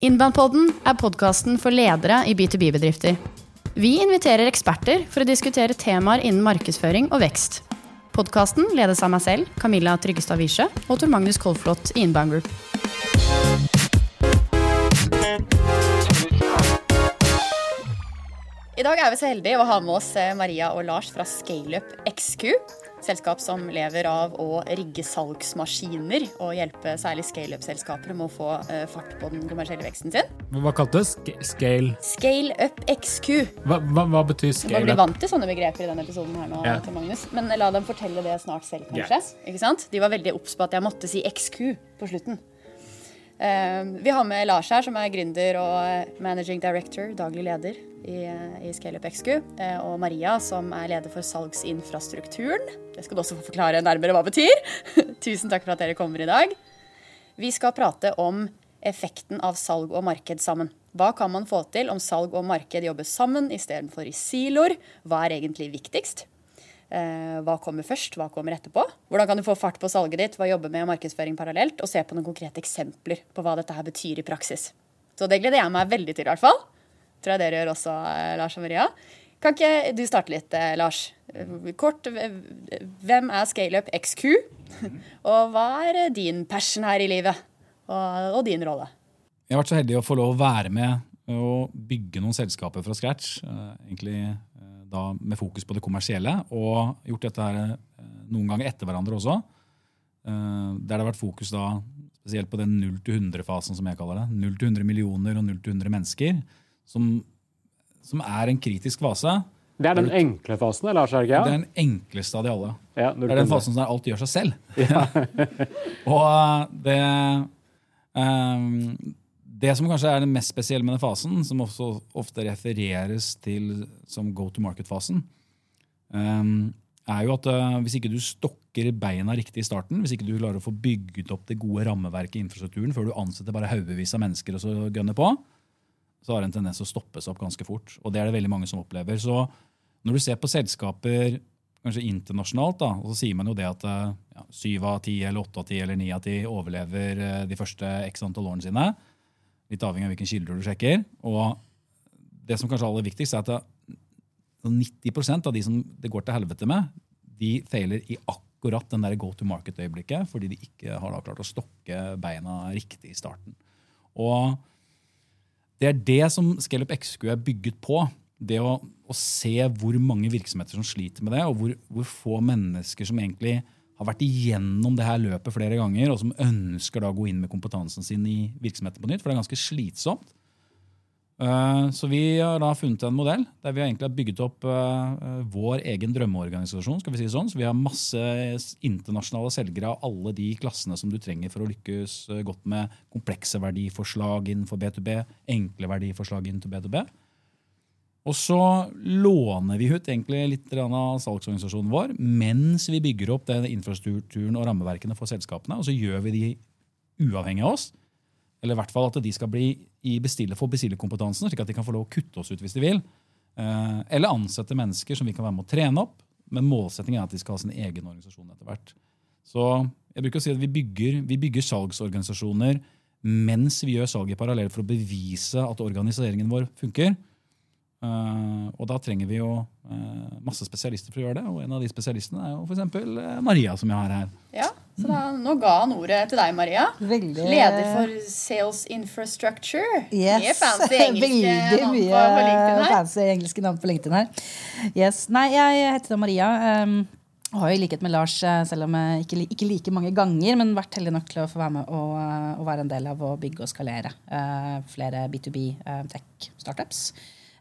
Innbandpodden er podkasten for ledere i B2B-bedrifter. Vi inviterer eksperter for å diskutere temaer innen markedsføring og vekst. Podkasten ledes av meg selv, Camilla Tryggestad Wiesche, og Tor Magnus Kolflot i Inbound Group. I dag er vi så heldige å ha med oss eh, Maria og Lars fra ScaleUp XQ. Selskap som lever av å rigge salgsmaskiner og hjelpe særlig scaleup-selskaper med å få uh, fart på den kommersielle veksten sin. Hva kaltes det? Scale up XQ. Hva, hva, hva betyr Du må bli scale? vant til sånne begreper i denne episoden her nå, Ja. til Magnus. Men la dem fortelle det snart selv, kanskje. Yeah. Ikke sant? De var veldig obs på at jeg måtte si XQ på slutten. Eh, vi har med Lars her, som er gründer og eh, managing director, daglig leder i, uh, i ScaleUp XQ. eh, og Maria, som er leder for salgsinfrastrukturen. Det skal du også få forklare nærmere hva det betyr. Tusen takk for at dere kommer i dag. Vi skal prate om effekten av salg og marked sammen. Hva kan man få til om salg og marked jobber sammen istedenfor i siloer? Hva er egentlig viktigst? Eh, hva kommer først, hva kommer etterpå? Hvordan kan du få fart på salget ditt å jobbe med markedsføring parallelt, og se på noen konkrete eksempler på hva dette her betyr i praksis. Så det gleder jeg meg veldig til, i hvert fall. Tror jeg dere gjør også, eh, Lars og Maria. Kan ikke du starte litt, eh, Lars? Kort, hvem er ScaleUp XQ? Og hva er din passion her i livet? Og, og din rolle? Jeg har vært så heldig å få lov å være med og bygge noen selskaper fra scratch. egentlig da med fokus på det kommersielle. Og gjort dette her eh, noen ganger etter hverandre også. Eh, Der det har vært fokus da spesielt på den 0-100-fasen, som jeg kaller det. 0-100 millioner og 0-100 mennesker. Som, som er en kritisk fase. Det er den enkle fasen, Lars? er Ja. Det er den enkleste av de alle. Ja, Det er den fasen der alt gjør seg selv. og eh, det ehm, Det som kanskje er det mest spesielle med den fasen, som også ofte refereres til som go to market-fasen, ehm, er jo at eh, hvis ikke du stokker beina riktig i starten, hvis ikke du klarer å få bygget opp det gode rammeverket i infrastrukturen før du ansetter bare haugevis av mennesker og så gønner på, så har det en tendens å stoppe seg opp ganske fort. Og det er det veldig mange som opplever. Så når du ser på selskaper kanskje internasjonalt, da, så sier man jo det at syv ja, av ti eller åtte av ti eller ni av ti overlever eh, de første x antall årene sine. Litt avhengig av hvilken kilder du sjekker. Og det som kanskje er aller viktigst, er at 90% av de som det går til helvete med, de feiler i akkurat den der go to market-øyeblikket fordi de ikke har da klart å stokke beina riktig i starten. Og det er det som Scaleup XQ er bygget på. Det å, å se hvor mange virksomheter som sliter med det, og hvor, hvor få mennesker som egentlig har vært igjennom det her løpet flere ganger, og som ønsker da å gå inn med kompetansen sin i virksomheten på nytt. For det er ganske slitsomt. Eh, Så vi har da funnet en modell der vi har egentlig bygget opp eh, vår egen drømmeorganisasjon. skal vi si sånn. Så Vi har masse internasjonale selgere av alle de klassene som du trenger for å lykkes eh, godt med komplekse verdiforslag innenfor B2B, enkle verdiforslag innenfor B2B. Og så låner vi ut egentlig litt av salgsorganisasjonen vår mens vi bygger opp den infrastrukturen og rammeverkene for selskapene. Og så gjør vi de uavhengig av oss. Eller i hvert fall at de skal bli i bestille, få bestillerkompetansen, slik at de kan få lov å kutte oss ut hvis de vil. Eh, Eller ansette mennesker som vi kan være med å trene opp. Men målsettingen er at de skal ha sin egen organisasjon etter hvert. Så jeg bruker å si at vi bygger, vi bygger salgsorganisasjoner mens vi gjør salget parallelt for å bevise at organiseringen vår funker. Eh, og da trenger vi jo uh, masse spesialister for å gjøre det. Og en av de spesialistene er jo f.eks. Maria, som jeg har her. Ja, så da, Nå ga han ordet til deg, Maria. Veldig Leder for Sales Infrastructure. Yes. Mye fancy engelske Veldig mye på, på LinkedIn her. fancy engelske navn på LinkedIn her. Yes. Nei, jeg heter da Maria. Um, og har jo i likhet med Lars, eh, selv om jeg ikke, ikke like mange ganger, men vært heldig nok til å få være med og, eh, og være en del av å bygge og skalere eh, flere B2B eh, tech-startups.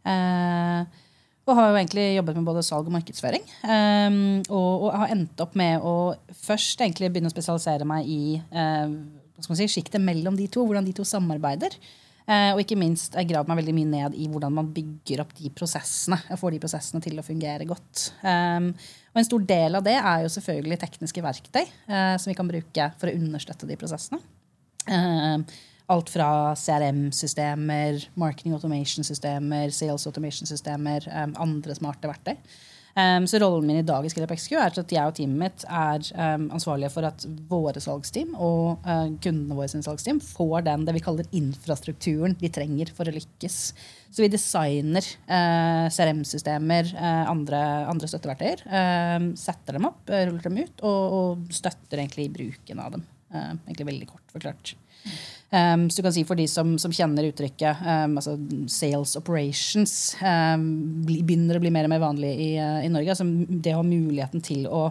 Eh, og har jo egentlig jobbet med både salg og markedsføring. Um, og, og har endt opp med å først egentlig begynne å spesialisere meg i eh, hva si, sjiktet mellom de to, hvordan de to samarbeider. Eh, og ikke minst jeg gravd meg veldig mye ned i hvordan man bygger opp de prosessene. og Får de prosessene til å fungere godt. Og en stor del av det er jo selvfølgelig tekniske verktøy eh, som vi kan bruke for å understøtte de prosessene. Eh, alt fra CRM-systemer, marketing automation-systemer, sales automation-systemer, um, andre smarte verktøy. Um, så rollen min i dag i Scaleup XQ er at jeg og teamet mitt er um, ansvarlige for at våre salgsteam og uh, kundene våre sin salgsteam får den det vi kaller infrastrukturen de trenger for å lykkes. Så vi designer uh, CRM-systemer, uh, andre, andre, støtteverktøyer. setter dem opp, ruller dem ut og, og støtter egentlig bruken av dem. egentlig veldig kort forklart. Um, så du kan si For de som, som kjenner uttrykket um, altså sales operations, um, begynner å bli mer og mer vanlig i, uh, i Norge. Altså det å ha muligheten til å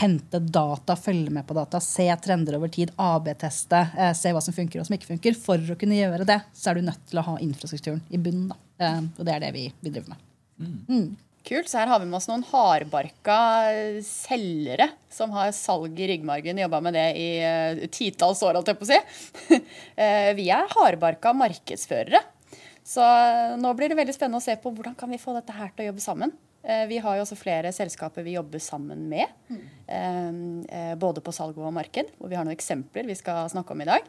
hente data, følge med på data, se trender over tid, AB-teste, uh, se hva som funker og som ikke funker. For å kunne gjøre det, så er du nødt til å ha infrastrukturen i bunnen. Uh, og det er det vi, vi driver med. Mm. Mm. Kult. Så her har vi med oss noen hardbarka selgere som har salg i ryggmargen, jobba med det i uh, titalls år, holdt jeg på å si. uh, vi er hardbarka markedsførere. Så nå blir det veldig spennende å se på hvordan kan vi få dette her til å jobbe sammen. Vi har jo også flere selskaper vi jobber sammen med. Mm. Både på salg og marked, hvor vi har noen eksempler vi skal snakke om i dag.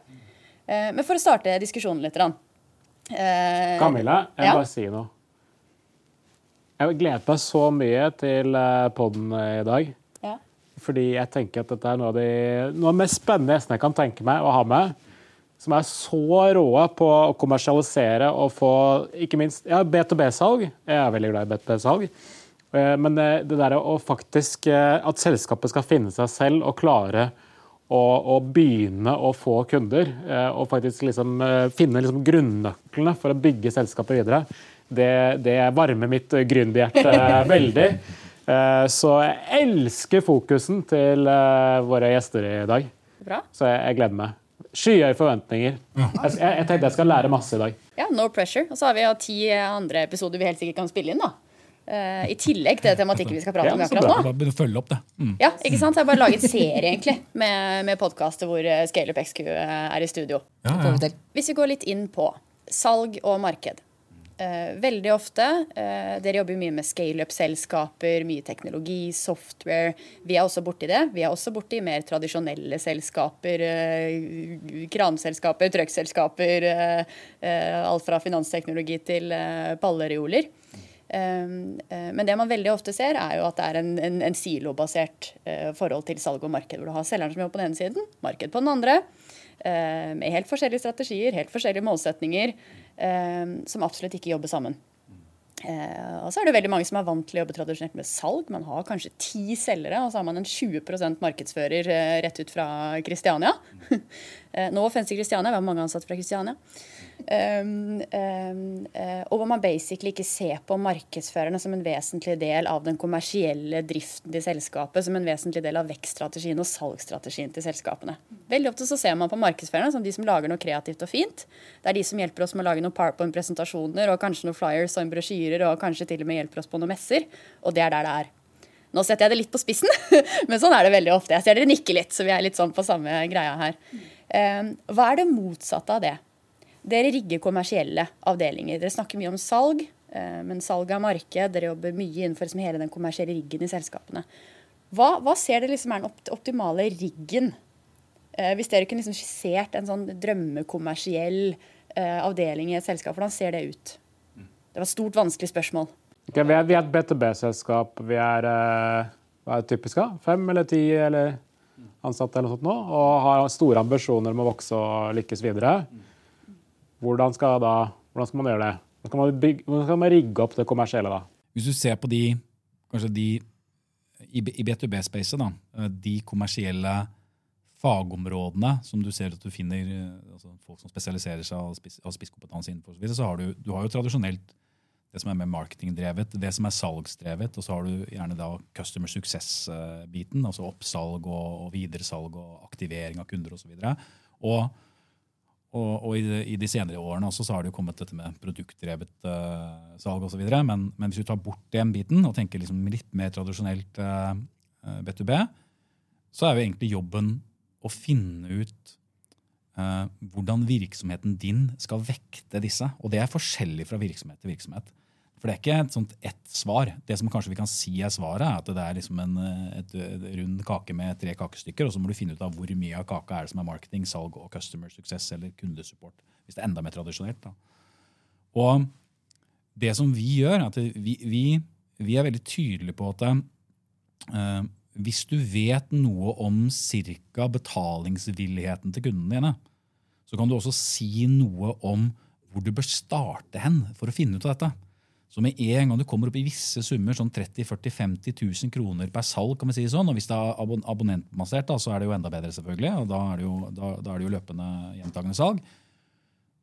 Men for å starte diskusjonen litt Camilla, jeg må ja? bare si noe. Jeg gledet meg så mye til eh, poden i dag. Ja. Fordi jeg tenker at dette er noe av, de, noe av mest spennende gjestene jeg kan tenke meg å ha med. Som er så råe på å kommersialisere og få ikke minst ja, B2B-salg. Jeg er veldig glad i B2B-salg. Eh, men eh, det der å faktisk At selskapet skal finne seg selv og klare å, å begynne å få kunder. Og faktisk liksom finne liksom grunnøklene for å bygge selskapet videre det, det varmer mitt gründerhjerte veldig. Eh, så jeg elsker fokusen til eh, våre gjester i dag. Bra. Så jeg, jeg gleder meg. Skyhøye forventninger. Jeg, jeg, tenkte jeg skal lære masse i dag. Ja, No pressure. Og så har vi jo ti andre episoder vi helt sikkert kan spille inn. da. Uh, I tillegg til tematikken vi skal prate om akkurat nå. Bare følge opp det. Mm. Ja, ikke sant? Jeg har bare laget serie egentlig med, med podkaster hvor ScaleUp XQ er i studio. Ja, ja. Hvis vi går litt inn på salg og marked. Uh, veldig ofte. Uh, dere jobber mye med scaleup-selskaper, mye teknologi, software. Vi er også borti det. Vi er også borti mer tradisjonelle selskaper. Uh, kranselskaper, truckselskaper. alt fra finansteknologi til pallereoler. men det man veldig ofte ser, er jo at det er en, en, en silobasert forhold til salg og marked. Hvor du har selgeren som jobber på den ene siden, marked på den andre. med helt forskjellige strategier, helt forskjellige målsetninger. Ehm, som absolutt ikke jobber sammen. Eh, og så er det veldig mange som er vant til å jobbe tradisjonelt med salg. Man har kanskje ti selgere, og så har man en 20 markedsfører eh, rett ut fra Kristiania. eh, nå offensive Kristiania, vi har mange ansatte fra Kristiania. Um, um, uh, og hvor man basically ikke ser på markedsførerne som en vesentlig del av den kommersielle driften til selskapet, som en vesentlig del av vekststrategien og salgsstrategien til selskapene. Veldig ofte så ser man på markedsførerne som de som lager noe kreativt og fint. Det er de som hjelper oss med å lage noen PowerPoint-presentasjoner og kanskje noen flyers og brosjyrer og kanskje til og med hjelper oss på noen messer. Og det er der det er. Nå setter jeg det litt på spissen, men sånn er det veldig ofte. Jeg ser dere nikke litt, så vi er litt sånn på samme greia her. Um, hva er det motsatte av det? Dere rigger kommersielle avdelinger. Dere snakker mye om salg, eh, men salg av marked. Dere jobber mye innenfor liksom hele den kommersielle riggen i selskapene. Hva, hva ser dere liksom er den optimale riggen? Eh, hvis dere kunne liksom skissert en sånn drømmekommersiell eh, avdeling i et selskap, hvordan ser det ut? Det var et stort, vanskelig spørsmål. Okay, vi, er, vi er et B2B-selskap. Vi er hva er det typisk? Fem eller ti eller ansatte eller noe sånt nå, og har store ambisjoner om å vokse og lykkes videre. Hvordan skal, da, hvordan skal man gjøre det? Hvordan skal man, bygge, hvordan skal man rigge opp det kommersielle da? Hvis du ser på de, kanskje de i B2B-spacet, de kommersielle fagområdene som du ser at du finner altså folk som spesialiserer seg og har spisskompetanse innenfor, så har du, du har jo tradisjonelt det som er mer marketingdrevet, det som er salgsdrevet, og så har du gjerne da customer success-biten, altså oppsalg og, og videresalg og aktivering av kunder osv. Og, så og og, og i, de, i, de senere årene også så har det jo kommet dette med produktdrevet uh, salg osv. Men, men hvis du tar bort den biten og tenker liksom litt mer tradisjonelt uh, eh, B2B, så er jo egentlig jobben å finne ut uh, hvordan virksomheten din skal vekte disse. Og det er forskjellig fra virksomhet til virksomhet. For det er ikke et sånt ett svar. Det som kanskje vi kan si er svaret, er at det er liksom en et, et rund kake med tre kakestykker, og så må du finne ut av hvor mye av kaka er det som er marketing, salg og customer success eller kundesupport. Hvis det er enda mer tradisjonelt. Da. Og det som vi gjør, at vi, vi vi er veldig tydelige på at uh, hvis du vet noe om cirka betalingsvilligheten til kundene dine, så kan du også si noe om hvor du bør starte hen for å finne ut av dette. Så med en gang du kommer opp i visse summer, sånn 30 40 50 000 kroner per salg, kan vi si sånn, og hvis det er abon abonnentbasert, så er det jo enda bedre, selvfølgelig, og da er det jo, da, da er det jo løpende gjentagende salg,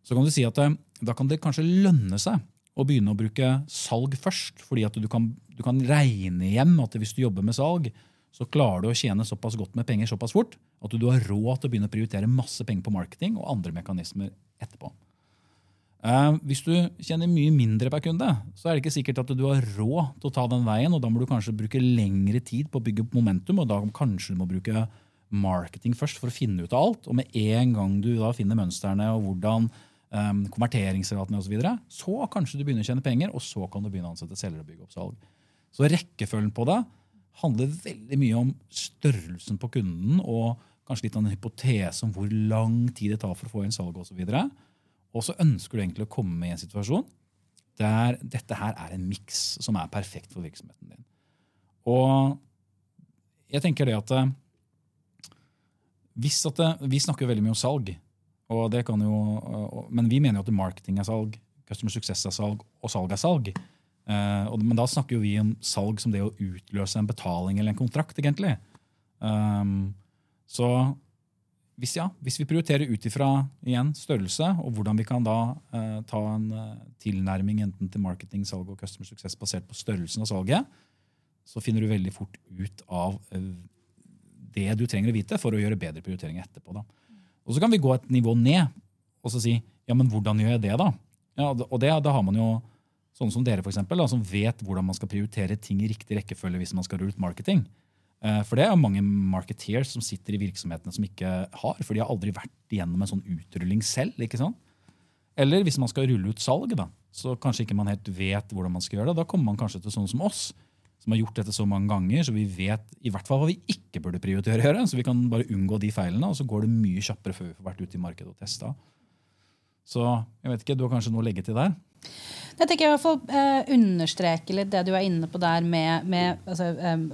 så kan du si at eh, da kan det kanskje lønne seg å begynne å bruke salg først. fordi at du kan, du kan regne hjem at hvis du jobber med salg, så klarer du å tjene såpass godt med penger såpass fort at du har råd til å begynne å prioritere masse penger på marketing og andre mekanismer etterpå. Uh, hvis du tjener mye mindre per kunde, så er det ikke sikkert at du har råd til å ta den veien. og Da må du kanskje bruke lengre tid på å bygge opp momentum, og da kanskje du må bruke marketing først for å finne ut av alt. Og med en gang du da finner mønstrene og hvordan um, konverteringsratene osv., så, videre, så kanskje du begynner å tjene penger, og så kan du begynne å ansette selgere og bygge opp salg. Så rekkefølgen på det handler veldig mye om størrelsen på kunden og kanskje litt av en hypotese om hvor lang tid det tar for å få inn salg osv. Og så ønsker du egentlig å komme i en situasjon der dette her er en miks som er perfekt for virksomheten din. Og jeg tenker det at eh, hvis at det, eh, Vi snakker veldig mye om salg, og det kan jo, men vi mener jo at marketing er salg, customer success er salg, og salg er salg. Uh, men da snakker jo vi om salg som det å utløse en betaling eller en kontrakt. egentlig. Um, så hvis, ja, hvis vi prioriterer ut ifra størrelse, og hvordan vi kan da uh, ta en uh, tilnærming enten til marketing, salg og customer success basert på størrelsen av salget, så finner du veldig fort ut av det du trenger å vite for å gjøre bedre prioriteringer etterpå. Da. Og Så kan vi gå et nivå ned og så si ja, men hvordan gjør jeg det, da? Ja, og det, da har man jo sånne som dere, for eksempel, da, som vet hvordan man skal prioritere ting i riktig rekkefølge hvis man skal rulle ut marketing. Eh, for det er mange marketeers som sitter i virksomhetene som ikke har, for de har aldri vært igjennom en sånn utrulling selv. ikke sant? Eller hvis man skal rulle ut salg, da, så kanskje ikke man helt vet hvordan man skal gjøre det. Da kommer man kanskje til sånne som oss, som har gjort dette så mange ganger, så vi vet i hvert fall hva vi ikke burde prioritere å gjøre. Så vi kan bare unngå de feilene, og så går det mye kjappere før vi får vært ute i markedet og testa. Så jeg vet ikke, du har kanskje noe å legge til der? Jeg tenker jeg i hvert fall eh, understreke litt det du er inne på der med, med altså, um,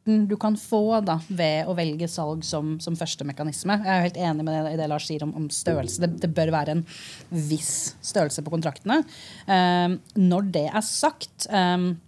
farten du kan få da, ved å velge salg som, som første mekanisme. Jeg er helt enig med det, det Lars sier om, om størrelse. Det, det, bør være en viss størrelse på kontraktene. Um, når det er sagt um,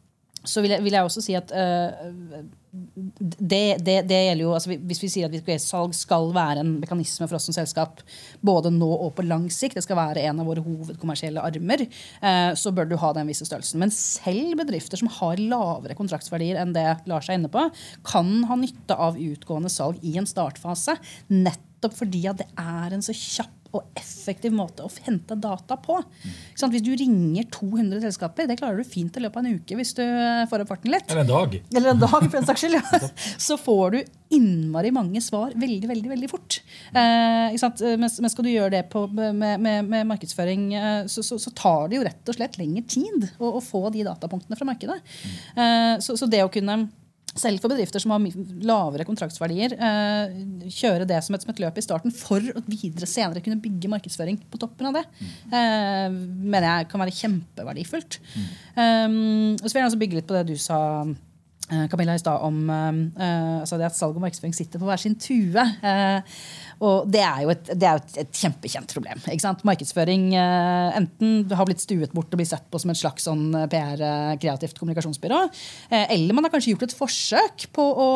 så vil jeg, vil jeg, også si at uh, det, det, det, gjelder jo, altså Hvis vi sier at salg skal være en mekanisme for oss som selskap, både nå og på lang sikt, det skal være en av våre hovedkommersielle armer, uh, så bør du ha den visse størrelsen. Men selv bedrifter som har lavere kontraktsverdier enn det Lars er inne på, kan ha nytte av utgående salg i en startfase. Nettopp fordi at det er en så kjapp og effektiv måte å hente data på. Mm. Hvis du ringer 200 selskaper, det klarer du fint i løpet av en uke hvis du får opp farten litt. Eller en dag. Eller en dag, for den saks skyld. Ja. Så får du innmari mange svar veldig veldig, veldig fort. Eh, men, men, skal du gjøre det på, med, med, med, markedsføring, eh, så, så, så, tar det jo rett og slett lengre tid å, å få de datapunktene fra markedet. Mm. Eh, så, så det å kunne selv for bedrifter som har lavere kontraktsverdier, eh, kjøre det som et, som et, løp i starten for å videre senere kunne bygge markedsføring på toppen av det, mm. eh, mener jeg kan være kjempeverdifullt. Mm. Um, så vil jeg også bygge litt på det du sa. Eh, Camilla i stad om uh, altså det at salg og markedsføring sitter på hver sin tue. Uh, og det er jo et, er et, et kjempekjent problem. Markedsføring uh, enten har blitt stuet bort og blir sett på som et slags sånn PR, kreativt kommunikasjonsbyrå, eller man har kanskje gjort et forsøk på å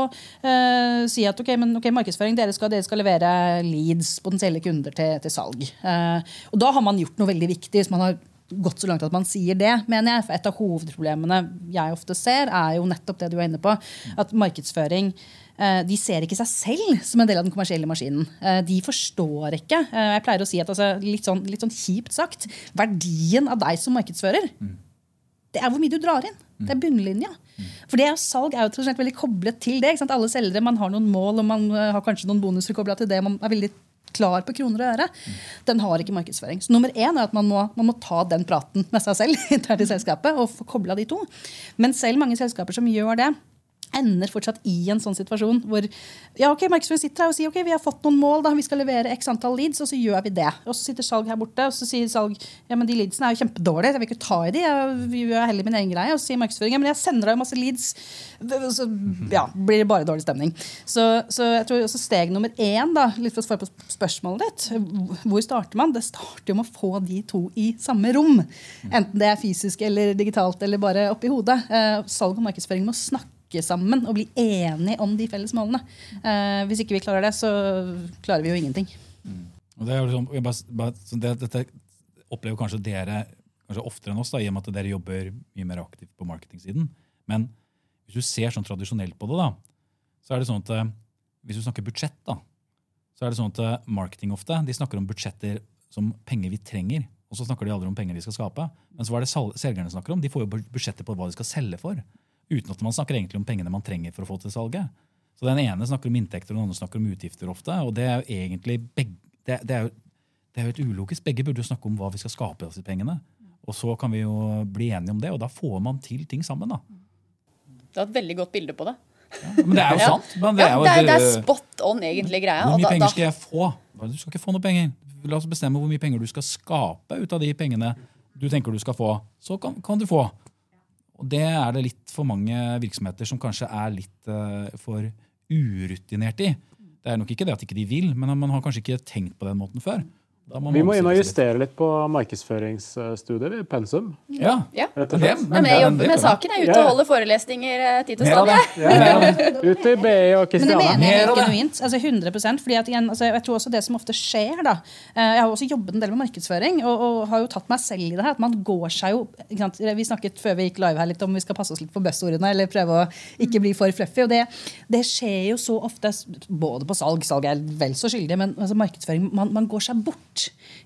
si at ok, men, okay, markedsføring, dere skal, dere skal, levere leads, potensielle kunder, til, til salg. og da har man gjort noe veldig viktig. hvis man har gått så langt at man sier det, mener jeg. For et av hovedproblemene jeg ofte ser, er jo nettopp det du er inne på. At markedsføring eh, de ser ikke seg selv som en del av den kommersielle maskinen. Eh, de forstår ikke. Eh, jeg pleier å si at altså, litt, sånn, litt, sånn, kjipt sagt, verdien av deg som markedsfører, det er hvor mye du drar inn. Det er bunnlinja. For det salg er jo veldig koblet til det. Alle selgere man har noen mål og man har kanskje noen bonuser kobla til det. Man er veldig klar på kroner og øre. Den har ikke markedsføring. Så nummer én er at man må, man må ta den praten med seg selv internt i selskapet og få kobla de to. Men selv mange selskaper som gjør det, ender fortsatt i en sånn situasjon hvor ja, ok, markedsføring sitter her og sier ok, vi har fått noen mål, da, vi skal levere x antall leads, og så gjør vi det. Og så sitter salg her borte, og så sier salg ja, men de leadsene er jo kjempedårlige, jeg vil ikke ta i de, jeg gjør heller min egen greie. Og så sier markedsføringen men jeg sender deg masse leads, så ja, blir det bare dårlig stemning. Så, så jeg tror også steg nummer én, da, litt for å svare på spørsmålet ditt, hvor starter man? Det starter jo med å få de to i samme rom. Enten det er fysisk eller digitalt eller bare oppi hodet. Eh, salg og markedsføring må snakke snakke sammen og bli enige om de felles målene. Eh, hvis ikke vi klarer det, så klarer vi jo ingenting. Mm. Det liksom, bare, bare, det, dette opplever kanskje dere kanskje oftere enn oss, da, i og med at dere jobber mye mer aktivt på marketingsiden. Men hvis du ser sånn tradisjonelt på det, da, så er det sånn at eh, hvis du snakker budsjett, da, så er det sånn at eh, marketing ofte de snakker om budsjetter som penger vi trenger. Og så snakker de aldri om penger de skal skape. Men så er det selgerne snakker om? De får jo budsjetter på hva de skal selge for uten at man snakker egentlig om pengene man trenger for å få til salget. Så Den ene snakker om inntekter, og den andre snakker om utgifter ofte. og Det er jo egentlig begge, det, det, er jo, det er jo et ulogisk. Begge burde jo snakke om hva vi skal skape av disse pengene. Og så kan vi jo bli enige om det, og da får man til ting sammen. da. Du har et veldig godt bilde på det. Ja, men det er jo sant. Det er, jo, det, er, det, er, spot on, egentlig, greia. Hvor mye penger skal jeg få? Du skal ikke få noe penger. La oss bestemme hvor mye penger du skal skape ut av de pengene du tenker du skal få. Så kan, kan du få. Og det er det litt for mange virksomheter som kanskje er litt uh, for urutinerte i. Det er nok ikke det at ikke de vil, men man har kanskje ikke tenkt på den måten før. Vi må inn og justere litt på markedsføringsstudiet, i pensum. Ja, ja. Det, men, men jeg jobber med saken. Er ute og holder forelesninger titt tid til stadig. Ja, Ute i BI og Kristiania. Men det mener jeg genuint. Altså 100% fordi at igjen, altså jeg tror også det som ofte skjer da, eh, Jeg har også jobbet en del med markedsføring og, og har jo tatt meg selv i det her. at man går seg jo, Vi snakket før vi gikk live her litt om vi skal passe oss litt på buzzordene eller prøve å ikke bli for fluffy. og det, det skjer jo så ofte, både på salg, salg er vel så skyldig, men altså markedsføring, man, man går seg bort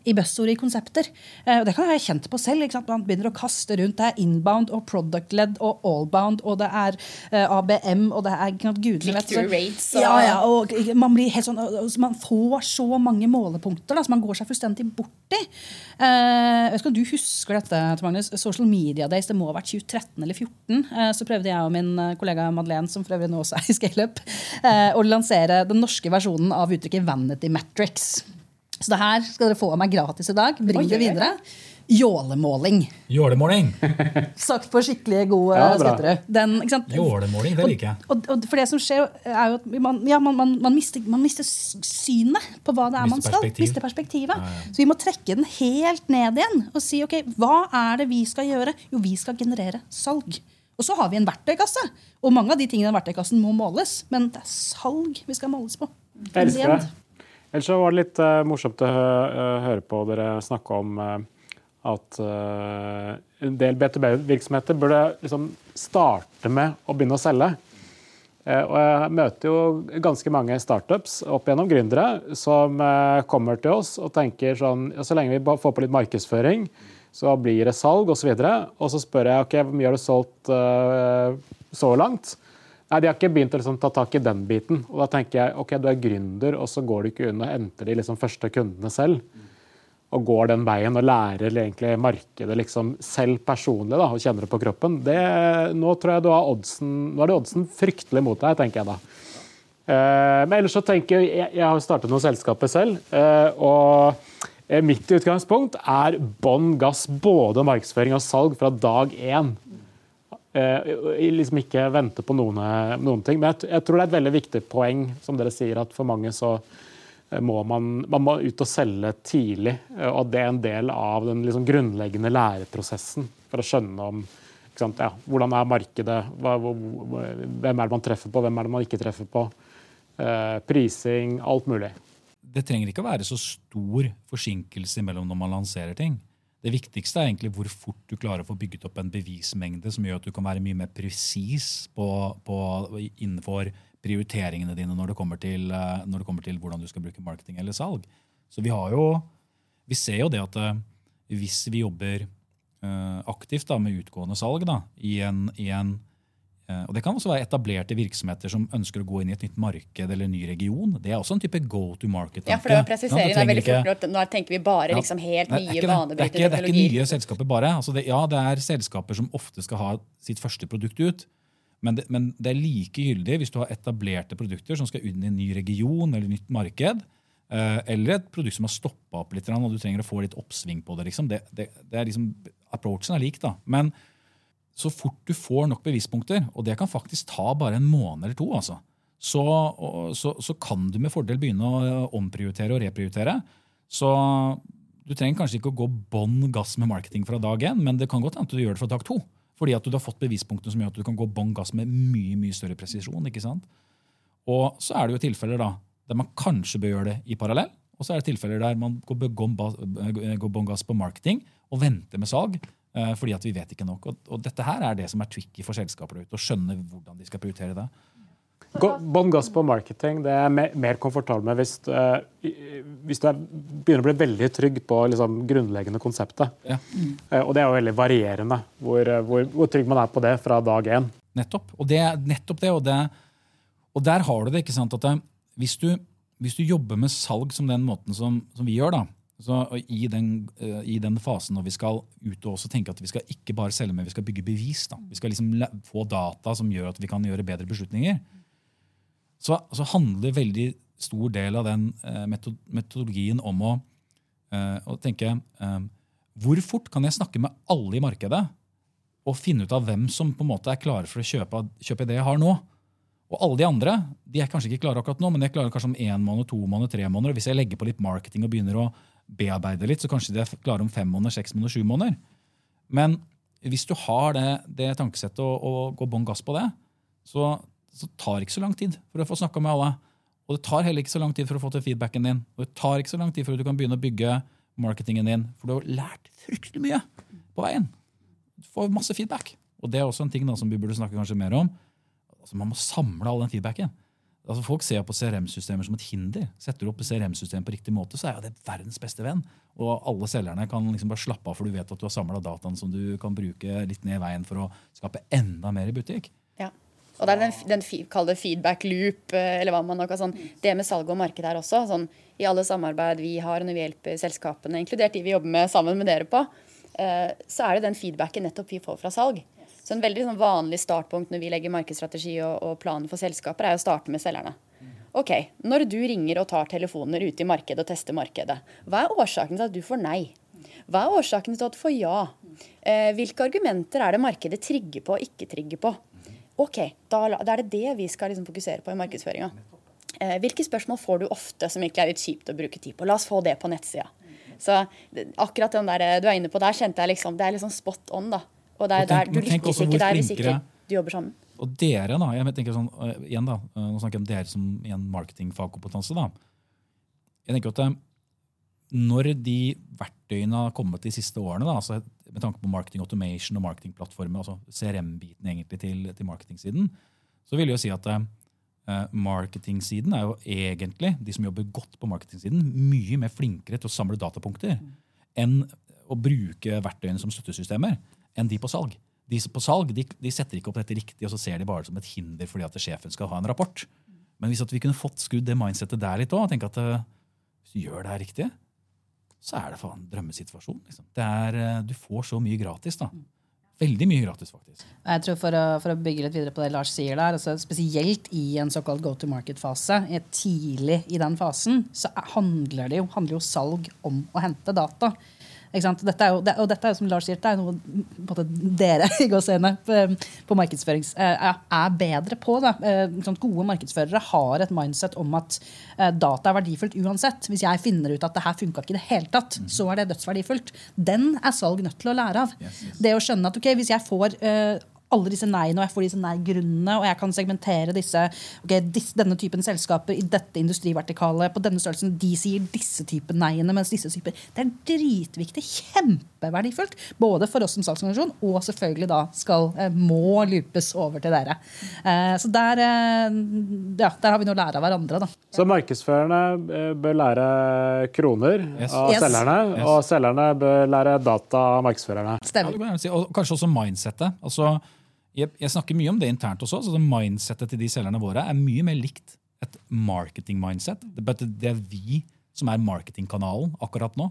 i buzzord i konsepter. Eh, og det kan jeg ha kjent på selv. Man begynner å kaste rundt. Det er inbound og product-led og allbound, og det er eh, ABM, og det er gudene vet. Så, rates. Ja, ja, og man, blir helt sånn, man får så mange målepunkter da, som man går seg fullstendig bort i. Eh, jeg vet ikke om du husker dette, Magnus. Social Media Days, det må ha vært 2013 eller 2014. Så prøvde jeg og min kollega Madeleine, som for øvrig nå også er i ScaleUp, å lansere den norske versjonen av uttrykket Vanity Matrix. Så det her skal dere få av meg gratis i dag. Bring det videre. Jålemåling. Jålemåling. Sagt på skikkelig god ja, skøytere. Jålemåling, det liker jeg. Og, og, for det som skjer, er jo at man, ja, man, man, man, mister, man mister, synet på hva det er man skal. Perspektiv. Mister perspektivet. Ja, ja. Så vi må trekke den helt ned igjen og si ok, hva er det vi skal gjøre? Jo, vi skal generere salg. Og så har vi en verktøykasse. Og mange av de tingene i verktøykassen må måles. Men det er salg vi skal måles på. Elsker det. Ellers så var det litt uh, morsomt å høre på dere snakke om uh, at uh, en del B2B-virksomheter burde liksom starte med å begynne å selge. og jeg møter jo ganske mange startups opp gjennom gründere som kommer til oss og tenker sånn ja, Så lenge vi får på litt markedsføring, så blir det salg osv. Og, så og så spør jeg ok, hvor mye har du solgt så langt. Nei, De har ikke begynt å liksom ta tak i den biten. Og Da tenker jeg ok, du er gründer, og så går du ikke unna og henter de liksom første kundene selv. Og går den veien og lærer egentlig markedet liksom selv personlig da, og kjenner det på kroppen. Det, nå tror jeg du har oddsen, nå er det oddsen fryktelig mot deg, tenker jeg da. Eh, men ellers så tenker Jeg, jeg har startet noen selskaper selv. Eh, og mitt utgangspunkt er bånn gass både markedsføring og salg fra dag én. Eh, liksom ikke vente på noen, noen ting. Men jeg, jeg, tror det er et veldig viktig poeng, som dere sier, at for mange så eh, må man, man må ut og selge tidlig. Eh, og det er en del av den liksom grunnleggende læreprosessen for å skjønne om sant, ja, hvordan er markedet, hva, hvem er det man treffer på, hvem er det man ikke treffer på. Eh, prising, alt mulig. Det trenger ikke å være så stor forsinkelse mellom når man lanserer ting. Det viktigste er egentlig hvor fort du klarer å få bygget opp en bevismengde som gjør at du kan være mye mer presis innenfor prioriteringene dine når det, til, eh, når det, kommer til, hvordan du skal bruke marketing eller salg. Så vi, jo, vi ser jo det at eh, hvis vi jobber uh, aktivt da, med utgående salg da, i en, i en Eh, og Det kan også være etablerte virksomheter som ønsker å gå inn i et nytt marked eller en ny region. Det er også en type go to market. Ja, for det var presisere ja, veldig fort, Nå tenker vi bare liksom helt nye, banebrytende teknologier. Det er ikke nye selskaper bare. Altså det, ja, det er selskaper som ofte skal ha sitt første produkt ut. Men det, men det, er like gyldig hvis du har etablerte produkter som skal inn i en ny region eller nytt marked. Eh, eller et produkt som har stoppa opp litt, og du trenger å få litt oppsving på det. Liksom. det, det, det er liksom, approachen er lik. da. Men så fort du får nok bevispunkter, og det kan faktisk ta bare en måned eller to, altså, så, så, så kan du med fordel begynne å omprioritere og reprioritere. Så du trenger kanskje ikke å gå bånn gass med marketing fra dag én, men det kan godt hende at du gjør det fra dag to. Fordi at du har fått bevispunktene som gjør at du kan gå bånn gass med mye mye større presisjon. ikke sant? Og så er det jo tilfeller da, der man kanskje bør gjøre det i parallell. Og så er det tilfeller der man går bånn gass på marketing og venter med salg. Eh, fordi at vi vet ikke nok. Og, og dette her er det som er tricky for selskaper ute. Å skjønne hvordan de skal prioritere det. Bånn gass på marketing det er jeg mer komfortabel med hvis, uh, hvis du er, begynner å bli veldig trygg på liksom, grunnleggende konseptet. Ja. Uh, og det er jo veldig varierende hvor, hvor, hvor, trygg man er på det fra dag én. Nettopp. Og det, nettopp det, og, det, og der har du det. ikke sant, at hvis du, hvis du, jobber med salg som den måten som, som vi gjør, da, så i den, i den, fasen når vi skal ut og tenke at vi skal ikke bare selge, men vi skal bygge bevis. Da. Vi skal liksom få data som gjør at vi kan gjøre bedre beslutninger så, så handler veldig stor del av den eh, metodologien om å, eh, å tenke eh, hvor fort kan jeg snakke med alle i markedet og finne ut av hvem som på en måte er klare for å kjøpe, kjøpe det jeg har nå? Og alle de andre de er kanskje ikke klare akkurat nå, men de er klare kanskje om én måned, to måneder, tre måneder. Hvis jeg legger på litt marketing og begynner å bearbeide litt, så kanskje de er klare om fem måneder, seks måneder, sju måneder. Men hvis du har det, det tankesettet og, og går bånn gass på det, så så tar det ikke så lang tid for å få snakka med alle. Og det tar heller ikke så lang tid for å få til feedbacken din. Og det tar ikke så lang tid for at du kan begynne å bygge marketingen din. For du har lært fryktelig mye på veien. Du får masse feedback. Og det er også en ting da, som vi burde snakke kanskje mer om. Altså, man må samle all den feedbacken. Altså, folk ser på CRM-systemer som et hinder. Setter du opp CRM-systemet på riktig måte, så er det verdens beste venn. Og alle selgerne kan liksom bare slappe av, for du vet at du har samla dataen som du kan bruke litt ned i veien for å skape enda mer i butikk. Ja. Og det er den, den kall feedback loop, eh, eller hva man nå kan sånn. Det med salg og marked her også. Sånn, I alle samarbeid vi har når vi hjelper selskapene, inkludert de vi jobber med sammen med dere på, eh, så er det den feedbacken nettopp vi får fra salg. Så en veldig sånn, vanlig startpunkt når vi legger markedsstrategi og, og planen for selskaper, er å starte med selgerne. Ok, Når du ringer og tar telefoner ute i markedet og tester markedet, hva er årsaken til at du får nei? Hva er årsaken til at du får ja? Eh, hvilke argumenter er det markedet trigger på og ikke trigger på? OK, da, da er det det vi skal liksom fokusere på i markedsføringa. Eh, hvilke spørsmål får du ofte som egentlig er litt kjipt å bruke tid på? La oss få det på nettsida. Så akkurat den der du er inne på der, kjente jeg liksom Det er liksom spot on, da. Og det er der, du lykkes ikke der hvis ikke du jobber sammen. Og dere, da. jeg tenker sånn, uh, igjen da, uh, Nå snakker jeg om dere som igjen marketingfagkompetanse. da. Jeg tenker at uh, Når de verktøyene har kommet de siste årene, da, altså med tanke på marketing automation og marketingplattformer, altså CRM-biten egentlig til, til marketingsiden, så vil jeg jo si at marketingsiden er jo egentlig, de som jobber godt på marketingsiden, mye mer flinkere til å samle datapunkter mm. enn å bruke verktøyene som støttesystemer enn de på salg. De på salg de, de, setter ikke opp dette riktig, og så ser de bare som et hinder fordi at sjefen skal ha en rapport. Men hvis vi kunne fått skrudd det mindsettet der litt òg, tenke at uh, hvis du gjør det her riktig, så er det faen drømmesituasjon. Liksom. Eh, du får så mye gratis. da. Veldig mye gratis, faktisk. Jeg tror For å, for å bygge litt videre på det Lars sier der, altså Spesielt i en såkalt go to market-fase, tidlig i den fasen, så handler det jo, handler jo salg om å hente data. Dette jo, og dette er jo som Lars sier, det er noe måte, dere i gåseøynene på, på markedsføring eh, er bedre på. Da. Sånn, gode markedsførere har et mindset om at eh, data er verdifullt uansett. Hvis jeg finner ut at det her funka ikke i det hele tatt, mm. så er det dødsverdifullt. Den er salg nødt til å lære av. Det å skjønne at ok, hvis jeg får alle disse neiene, og jeg får disse nei-grunnene, og jeg kan segmentere disse, okay, disse, denne typen selskaper i dette industrivertikalet på denne størrelsen. De sier disse typer neiene, mens disse typer Det er dritviktig. Kjempeverdifullt. Både for oss som salgsorganisasjon, og selvfølgelig da skal, eh, må lupes over til dere. Eh, så der, eh, ja, der har vi noe å lære av hverandre. Da. Så markedsførerne bør lære kroner yes. av yes. selgerne, yes. og selgerne bør lære data av markedsførerne. Stemmer. Ja, og kanskje også mindsettet. altså jeg, jeg, snakker mye om det internt også. så Mindsettet til de selgerne våre er mye mer likt et marketing-mindset. Det, det, er vi som er marketingkanalen akkurat nå.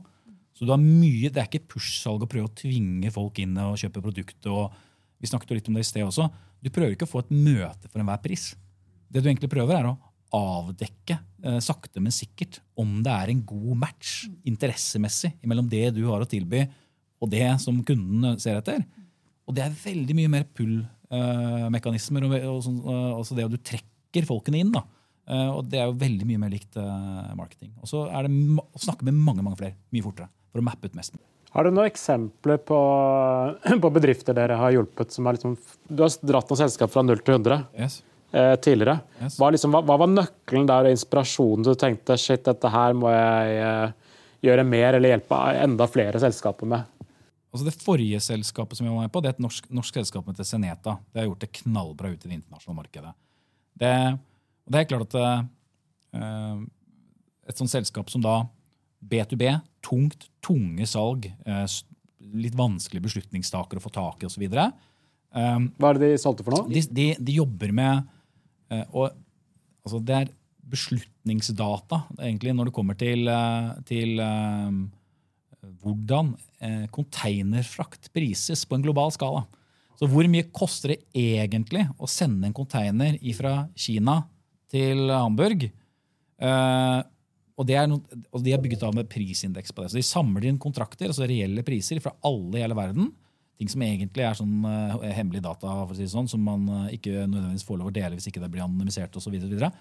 Så du har mye, Det er ikke push-salg å prøve å tvinge folk inn og kjøpe produktet og Vi snakket jo litt om det i sted også. Du prøver ikke å få et møte for enhver pris. Det du egentlig prøver, er å avdekke eh, sakte, men sikkert om det er en god match interessemessig mellom det du har å tilby, og det som kunden ser etter. Og det er veldig mye mer pull-mekanismer. og, og, sånn, altså det at du trekker folkene inn. da. Uh, og det er jo veldig mye mer likt uh, marketing. Og så er det å snakke med mange mange flere mye fortere for å mappe ut mest. Har du noen eksempler på, på bedrifter dere har hjulpet? som liksom, Du har dratt noen selskap fra 0 til 100 yes. uh, tidligere. Yes. Hva, liksom, hva, hva, var nøkkelen der og inspirasjonen du tenkte shit, dette her må jeg gjøre mer eller hjelpe enda flere selskaper med? Altså Det forrige selskapet som jeg var med på, det er et norsk, norsk selskap som heter Seneta. Det har gjort det knallbra ut i det internasjonale markedet. Det, det er klart at uh, et sånt selskap som da B2B, tungt, tunge salg, uh, litt vanskelige beslutningstakere å få tak i osv. Um, Hva er det de solgte for noe? De, de, de jobber med uh, og, altså Det er beslutningsdata egentlig når det kommer til, til hvordan konteinerfrakt prises på en global skala. Så hvor mye koster det egentlig å sende en konteiner fra Kina til Hamburg? Uh, og, no, og, de er bygget av med prisindeks på det. Så de samler inn kontrakter, altså reelle priser fra alle i hele verden. Ting som egentlig er sånn uh, hemmelige data for å si det sånn, som man uh, ikke nødvendigvis får lov å dele hvis ikke det blir anonymisert osv. Og, så og så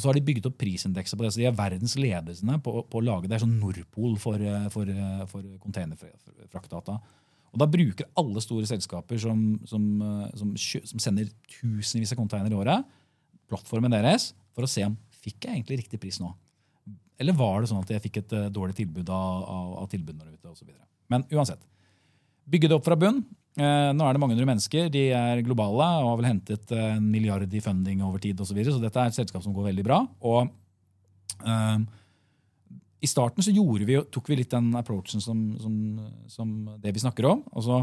har de bygget opp prisindekser på det. Så de er verdens ledende på, på, å lage det er sånn Nordpol for, for, for containerfraktdata. Og Da bruker alle store selskaper som, som, eh, som, som sender tusenvis av containere i året, plattformen deres for å se om fikk jeg egentlig riktig pris nå. Eller var det sånn at jeg fikk et dårlig tilbud av, av, av tilbudene der ute? Og så videre. Men uansett. Bygge det opp fra bunn. Eh, nå er det mange hundre mennesker. De er globale og har vel hentet eh, en milliard i funding over tid Og Så, videre, så dette er et selskap som går veldig bra. Og eh, i starten så vi, tok vi litt den approachen som, som, som det vi snakker om. Så,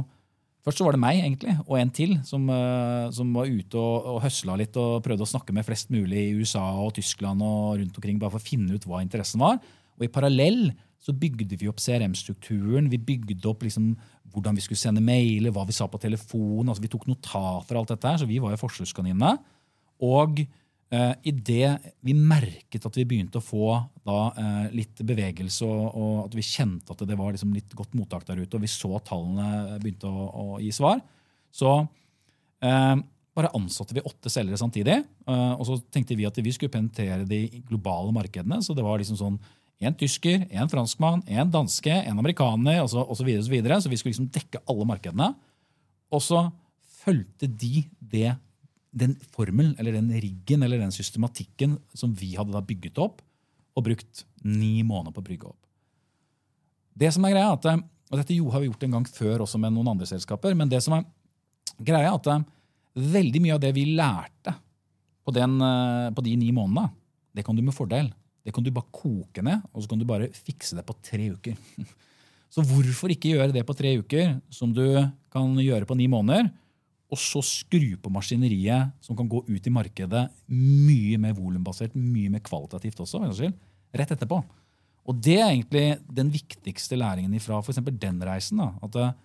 først så var det meg egentlig, og en til som, uh, som var ute og, og høsla litt og prøvde å snakke med flest mulig i USA og Tyskland og rundt omkring, bare for å finne ut hva interessen var. Og i parallell så bygde vi opp CRM-strukturen. Vi bygde opp liksom hvordan vi skulle sende mailer, hva vi sa på telefon. altså Vi tok notater og alt dette så vi var jo forsøkskaninene. Og eh, Idet vi merket at vi begynte å få da, eh, litt bevegelse, og, og, at vi kjente at det var liksom litt godt mottak der ute, og vi så tallene begynte å, å gi svar, så eh, bare ansatte vi åtte selgere samtidig. og så tenkte vi at vi skulle penetrere de globale markedene. Så det var liksom sånn en tysker, en franskmann, en danske, en amerikaner osv. Så, og så, videre, og så, videre. så vi skulle liksom dekke alle markedene. Og så fulgte de det den formelen eller den riggen eller den systematikken som vi hadde da bygget opp og brukt ni måneder på å brygge opp. Det som er greia at, og Dette jo har vi gjort en gang før også med noen andre selskaper. Men det som er greia er at veldig mye av det vi lærte på, den, på de ni månedene, det kan du med fordel. Det kan du bare koke ned, og så kan du bare fikse det på tre uker. Så hvorfor ikke gjøre det på tre uker, som du kan gjøre på ni måneder? og så skru på maskineriet som kan gå ut i markedet mye mer volumbasert, mye mer kvalitativt også, rett etterpå. Og det er egentlig den viktigste læringen fra f.eks. den reisen. Da, at uh,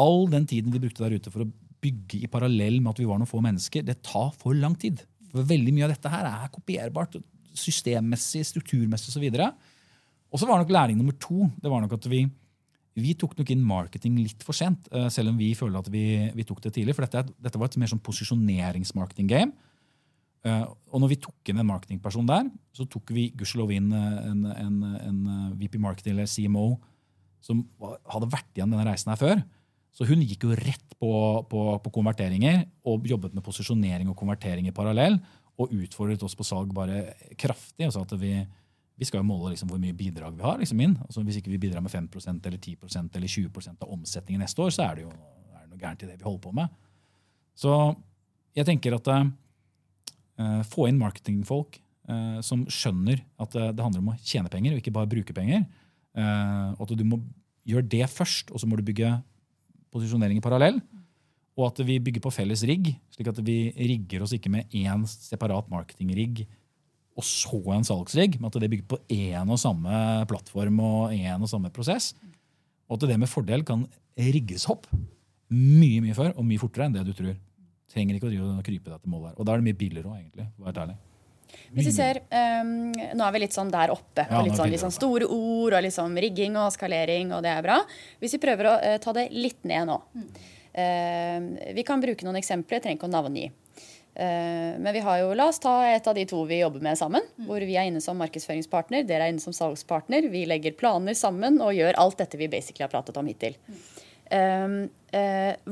all den tiden vi brukte der ute for å bygge i parallell med at vi var noen få mennesker, det tar for lang tid. For veldig mye av dette her er kopierbart, systemmessig, strukturmessig osv. Og så var nok læring nummer to det var nok at vi vi tok nok inn marketing litt for sent, eh, selv om vi føler at vi, vi tok det tidlig. For dette, dette, var et mer sånn posisjoneringsmarketing-game. Uh, og når vi tok inn en marketingperson der, så tok vi gudskjelov inn eh, en, en, en, VP Marketing eller CMO som hadde vært igjen denne reisen her før. Så hun gikk jo rett på, på, på konverteringer og jobbet med posisjonering og konvertering i parallell. Og utfordret oss på salg bare kraftig og sa at vi, vi skal jo måle liksom hvor mye bidrag vi har liksom inn. Altså hvis ikke vi bidrar med 5% eller 10% eller 20% av omsetningen neste år, så er det jo er det noe gærent i det vi holder på med. Så jeg tenker at uh, få inn marketingfolk uh, som skjønner at uh, det handler om å tjene penger og ikke bare bruke penger. Og at du må gjøre det først, og så må du bygge posisjonering i parallell. Og at vi bygger på felles rigg, slik at vi rigger oss ikke med én separat marketingrigg og så en salgsrigg, men at det bygger på én og samme plattform og én og samme prosess. Og at det med fordel kan rigges opp mye mye før og mye fortere enn det du tror. Trenger ikke å krype deg til målet her. Og da er det mye billigere òg, egentlig. Vær ærlig. Hvis du ser, um, Nå er vi litt sånn der oppe ja, litt, sånn, litt sånn store ord og liksom rigging og skalering, og det er bra. Hvis vi prøver å uh, ta det litt ned nå. Mm. Uh, vi kan bruke noen eksempler, jeg trenger ikke å navngi. Uh, men vi har jo, la oss ta et av de to vi jobber med sammen. Mm. Hvor vi er inne som markedsføringspartner, dere er inne som salgspartner. Vi legger planer sammen og gjør alt dette vi basically har pratet om hittil. Mm.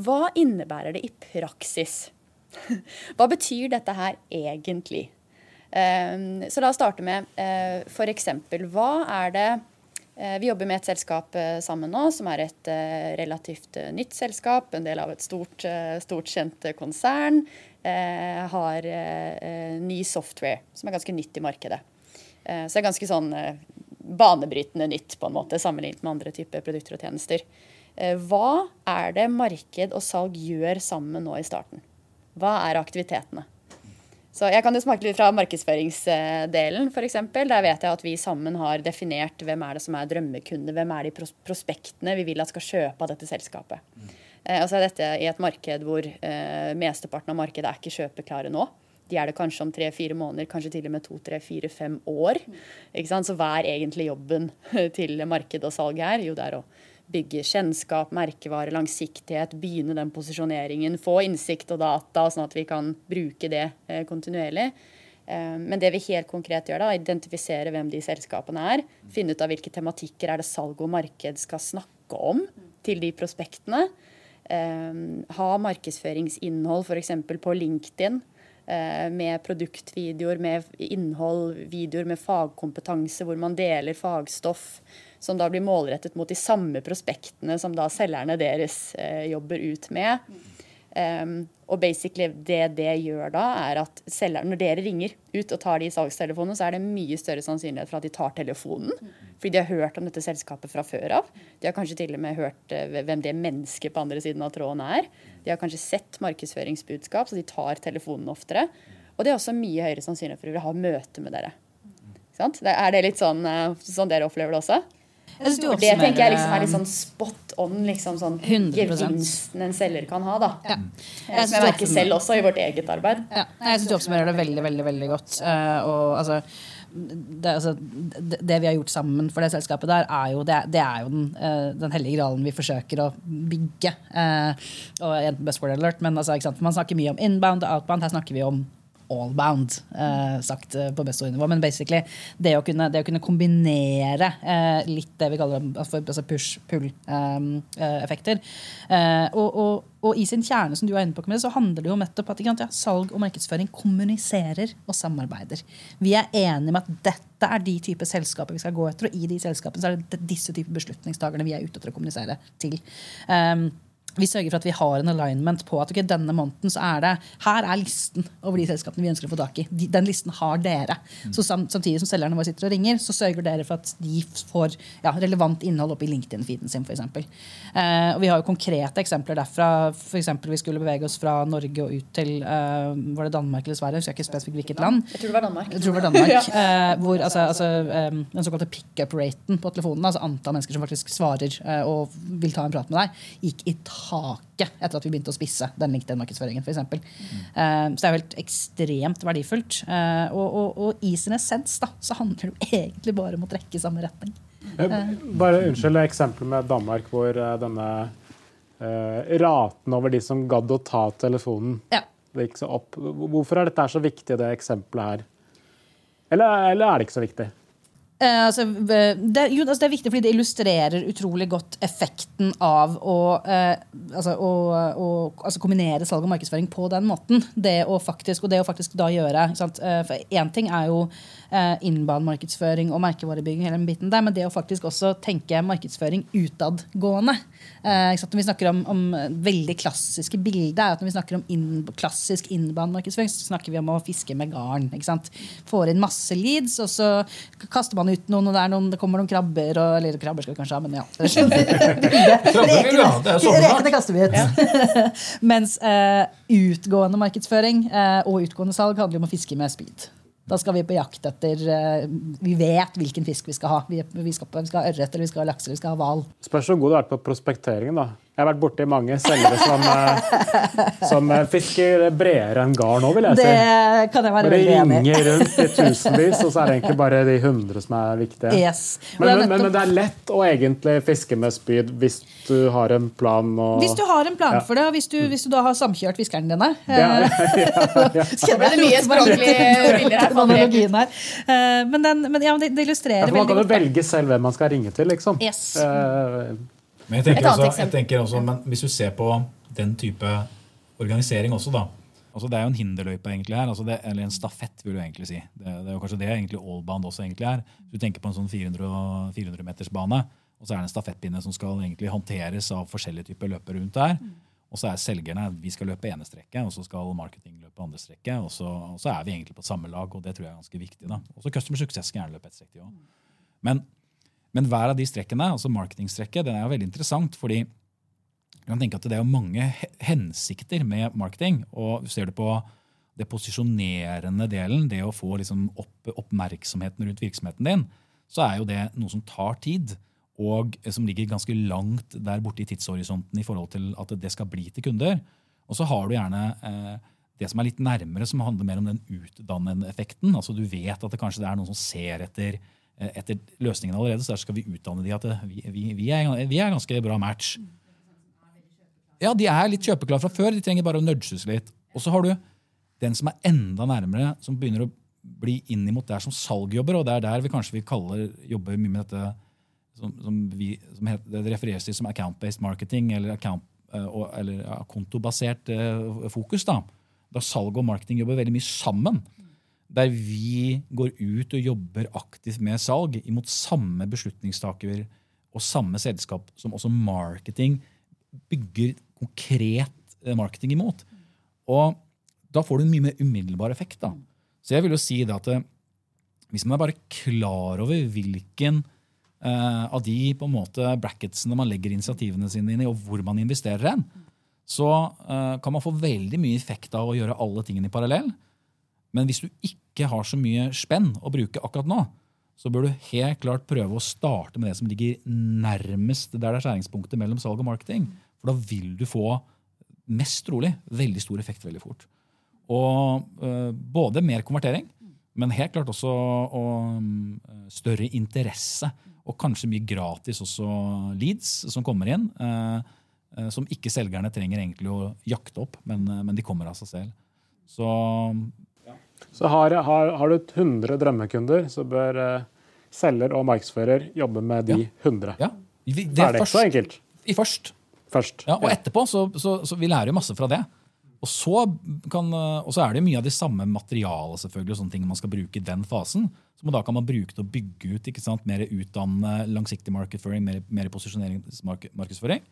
hva innebærer det i praksis? hva betyr dette her egentlig? Ehm, så la oss starte med f.eks. hva er det eh, Vi jobber med et selskap eh, sammen nå som er et relativt nytt selskap. En del av et stort, stort kjent konsern. har ny software som er ganske nytt i markedet. så det er ganske sånn banebrytende nytt på en måte, sammenlignet med andre typer produkter og tjenester. Hva er det marked og salg gjør sammen nå i starten? Hva er aktivitetene? Så jeg kan jo smake litt fra markedsføringsdelen, f.eks. Der vet jeg at vi sammen har definert hvem er det som er drømmekunde, hvem er de prospektene vi vil at skal kjøpe av dette selskapet. Mm. Og så er dette i et marked hvor eh, mesteparten av markedet er ikke kjøpeklare nå. De er det kanskje om tre-fire måneder, kanskje til og med to, tre, fire, fem år. Mm. Så hva er egentlig jobben til marked og salg her? Jo, det er å bygge kjennskap, merkevare, langsiktighet, begynne den posisjoneringen, få innsikt og data, sånn at vi kan bruke det eh, kontinuerlig. Eh, men det vi helt konkret gjør, da, identifisere hvem de selskapene er. Finne ut av hvilke tematikker er det salg og marked skal snakke om til de prospektene. Eh, ha markedsføringsinnhold f.eks. på LinkedIn med produktvideoer, med innhold, videoer med fagkompetanse, hvor man deler fagstoff som da blir målrettet mot de samme prospektene som da selgerne deres eh, jobber ut med. Um, og basically det det gjør da, er at selger, når dere ringer ut og tar de salgstelefonene, så er det mye større sannsynlighet for at de tar telefonen. Fordi de har hørt om dette selskapet fra før av. De har kanskje til og med hørt uh, hvem det mennesket på andre siden av tråden er. De har kanskje sett markedsføringsbudskap, så de tar telefonen oftere. Og det er også mye høyere sannsynlighet for å ha møte med dere. Er det litt sånn, uh, sånn dere opplever det også? Det tenker jeg liksom er litt sånn spot on liksom sånn gevinsten en selger kan ha. da. Ja. Jeg Som jeg merker selv også i vårt eget arbeid. Ja. Jeg syns du oppsummerer det veldig veldig, veldig godt. Uh, og altså det, altså, det, det, vi har gjort sammen for det selskapet der, er jo, det, det er jo den, uh, den hellige gralen vi forsøker å bygge. Uh, og en word alert, men altså, Man snakker mye om inbound og outbound. Her snakker vi om allbound, eh, sagt eh, på best nivå. Men basically det å kunne, det å kunne kombinere eh, litt det vi kaller altså, push-pull-effekter. Eh, eh, og, og, og, i sin kjerne som du er inne på, så handler det jo nettopp at ja, salg og markedsføring kommuniserer og samarbeider. Vi er enige med at dette er de typer selskaper vi skal gå etter, og i de selskapene så er det disse typer beslutningstakerne vi er ute etter å kommunisere til. Um, vi sørger for at vi har en alignment på at okay, denne måneden så er det her er listen over de selskapene vi ønsker å få tak i. De, den listen har dere. Mm. Så sam, Samtidig som selgerne våre sitter og ringer, så sørger dere for at de får ja, relevant innhold opp i LinkedIn-feeden sin. For eksempel. eh, og vi har jo konkrete eksempler derfra. For eksempel, vi skulle bevege oss fra Norge og ut til eh, var det Danmark eller Sverige. Jeg ikke spesifikt hvilket land. Jeg tror det var Danmark. Jeg tror det var Danmark ja. eh, hvor altså, altså, um, Den såkalte pickup-raten på telefonen, altså antall mennesker som faktisk svarer eh, og vil ta en prat med deg, gikk i taket etter at vi begynte å spisse den LinkedIn-markedsføringen. Mm. uh, så det er jo helt ekstremt verdifullt. Uh, og, og, og, i sin essens da, så handler det jo egentlig bare om å trekke i samme retning. Bare Unnskyld eksempelet med Danmark, hvor denne raten over de som gadd å ta telefonen, ja. det gikk så opp. Hvorfor er dette så viktig, det eksempelet her? Eller, eller er det ikke så viktig? Uh, altså, det, jo, altså, det, er viktig fordi det illustrerer utrolig godt effekten av å, uh, altså, å, å altså, kombinere salg og markedsføring på den måten. Det å faktisk, og det å faktisk da gjøre uh, For én ting er jo innbanemarkedsføring og merkevarebygging, hele den biten der, men det å faktisk også tenke markedsføring utadgående. når vi snakker om, om veldig klassiske bilder, når vi snakker om inn, klassisk innbanemarkedsføring, så snakker vi om å fiske med garn. Får inn masse leads, og så kaster man ut noen, og det, noen, det kommer noen krabber og, Eller krabber skal vi kanskje ha, men ja. Rekene kaster vi ut. Mens uh, utgående markedsføring uh, og utgående salg handler om å fiske med speed. Da skal vi på jakt etter uh, Vi vet hvilken fisk vi skal ha. Vi, vi, skal, vi skal, ha ørret, eller vi skal ha laks eller vi skal ha hval. Spørs hvor god du er på prospekteringen. da. Jeg har vært borti mange selgere som, eh, som eh, fisker bredere enn garn òg, vil jeg si. Det kan jeg være veldig enig i. Det ringer rundt i tusenvis, og så er det egentlig bare de hundre som er viktige. Yes. Men, men, men, men, det er lett å egentlig fiske med spyd hvis du har en plan. Og, hvis du har en plan ja. for det, og hvis du, hvis du, da har samkjørt fiskerne dine. Ja, ja, Så ble det mye språklige bilder her. Men, den, men ja, det, det illustrerer veldig godt. Man kan jo velge selv hvem man skal ringe til, liksom. Yes. Uh, men jeg tenker, også, jeg tenker også, men hvis du ser på den type organisering også, da. Altså det er jo en hinderløype egentlig her, altså det, eller en stafett, vil du egentlig si. Det, det, er jo kanskje det egentlig allbound også egentlig er. Du tenker på en sånn 400, 400 meters bane, og så er det en stafettpinne som skal egentlig håndteres av forskjellige typer løpere rundt der. Og så er selgerne vi skal løpe ene strekket, og så skal marketing løpe andre strekket. Og så, og så, er vi egentlig på samme lag, og det tror jeg er ganske viktig. da. Og så Customer Success skal gjerne løpe ett strekk, de òg. Men men hver av de strekkene, altså marketingstrekket, den er jo veldig interessant. fordi du kan tenke at Det er jo mange hensikter med marketing. og Ser du på det posisjonerende delen, det å få liksom opp, oppmerksomheten rundt virksomheten din, så er jo det noe som tar tid, og som ligger ganske langt der borte i tidshorisonten i forhold til at det skal bli til kunder. Og så har du gjerne eh, det som er litt nærmere, som handler mer om den utdannende effekten. Altså Du vet at det kanskje er noen som ser etter Eh, etter løsningen allerede, så skal vi utdanne de at eh, vi, vi, vi, er, vi er ganske bra match. Ja, de er litt kjøpeklare fra før. De trenger bare å nudges litt. Og så har du den som er enda nærmere, som begynner å bli inn mot der som salgjobber, og det er der vi kanskje vil kalle, jobber mye med dette som, som, vi, som heter, det refereres til som account-based marketing, eller, account, eh, eller kontobasert fokus. Da. da salg og marketing jobber veldig mye sammen der vi går ut og jobber aktivt med salg imot samme beslutningstaker og samme selskap som også marketing bygger konkret eh, marketing imot. Og da får du en mye mer umiddelbar effekt. da. Så jeg vil jo si at eh, hvis man er bare klar over hvilken uh, av de på en måte bracketsene man legger initiativene sine inn i, og hvor man investerer hen, så uh, kan man få veldig mye effekt av å gjøre alle tingene i parallell. Men hvis du ikke har så mye spenn å bruke akkurat nå, så bør du helt klart prøve å starte med det som ligger nærmest der det er skjæringspunktet mellom salg og marketing. For da vil du få mest trolig veldig stor effekt veldig fort. Og uh, både mer konvertering, men helt klart også og, uh, større interesse. Og kanskje mye gratis også leads som kommer inn. Uh, som ikke selgerne trenger egentlig å jakte opp, men, men de kommer av seg selv. Så så har, har, har, du 100 drømmekunder, så bør uh, selger og markedsfører jobbe med de ja. 100. Ja. Det er, det så enkelt. I først. først. Ja, og etterpå så, så, så, vi lærer jo masse fra det. Og så, kan, og så er det mye av det samme materialet selvfølgelig, og sånne ting man skal bruke i den fasen. Som da kan man bruke til å bygge ut ikke sant? mer utdannende, langsiktig markedsføring, mer, mer posisjoneringsmarkedsføring.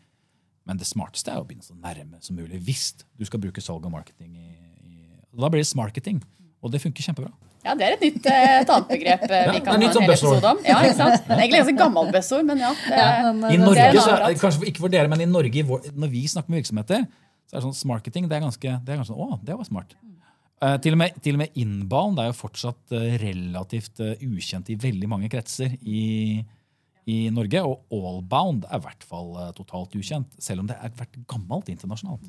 Men det smarteste er å begynne så nærme som mulig hvis du skal bruke salg og marketing. I, i, da blir det smarketing. Og det funker kjempebra. Ja, det er et nytt eh, et annet begrep eh, vi kan ha en hel episode om. Ja, ikke sant? Det er egentlig ganske gammelt buzzord, men ja. Det, ja I Norge, så, kanskje ikke for dere, men i Norge, når vi snakker med virksomheter, så er det sånn smarketing det er ganske, det er ganske sånn, Å, det var smart. Uh, til, og med, til og med inbound er jo fortsatt uh, relativt uh, ukjent i veldig mange kretser i, i Norge. Og allbound er i hvert fall totalt ukjent, selv om det har vært gammelt internasjonalt.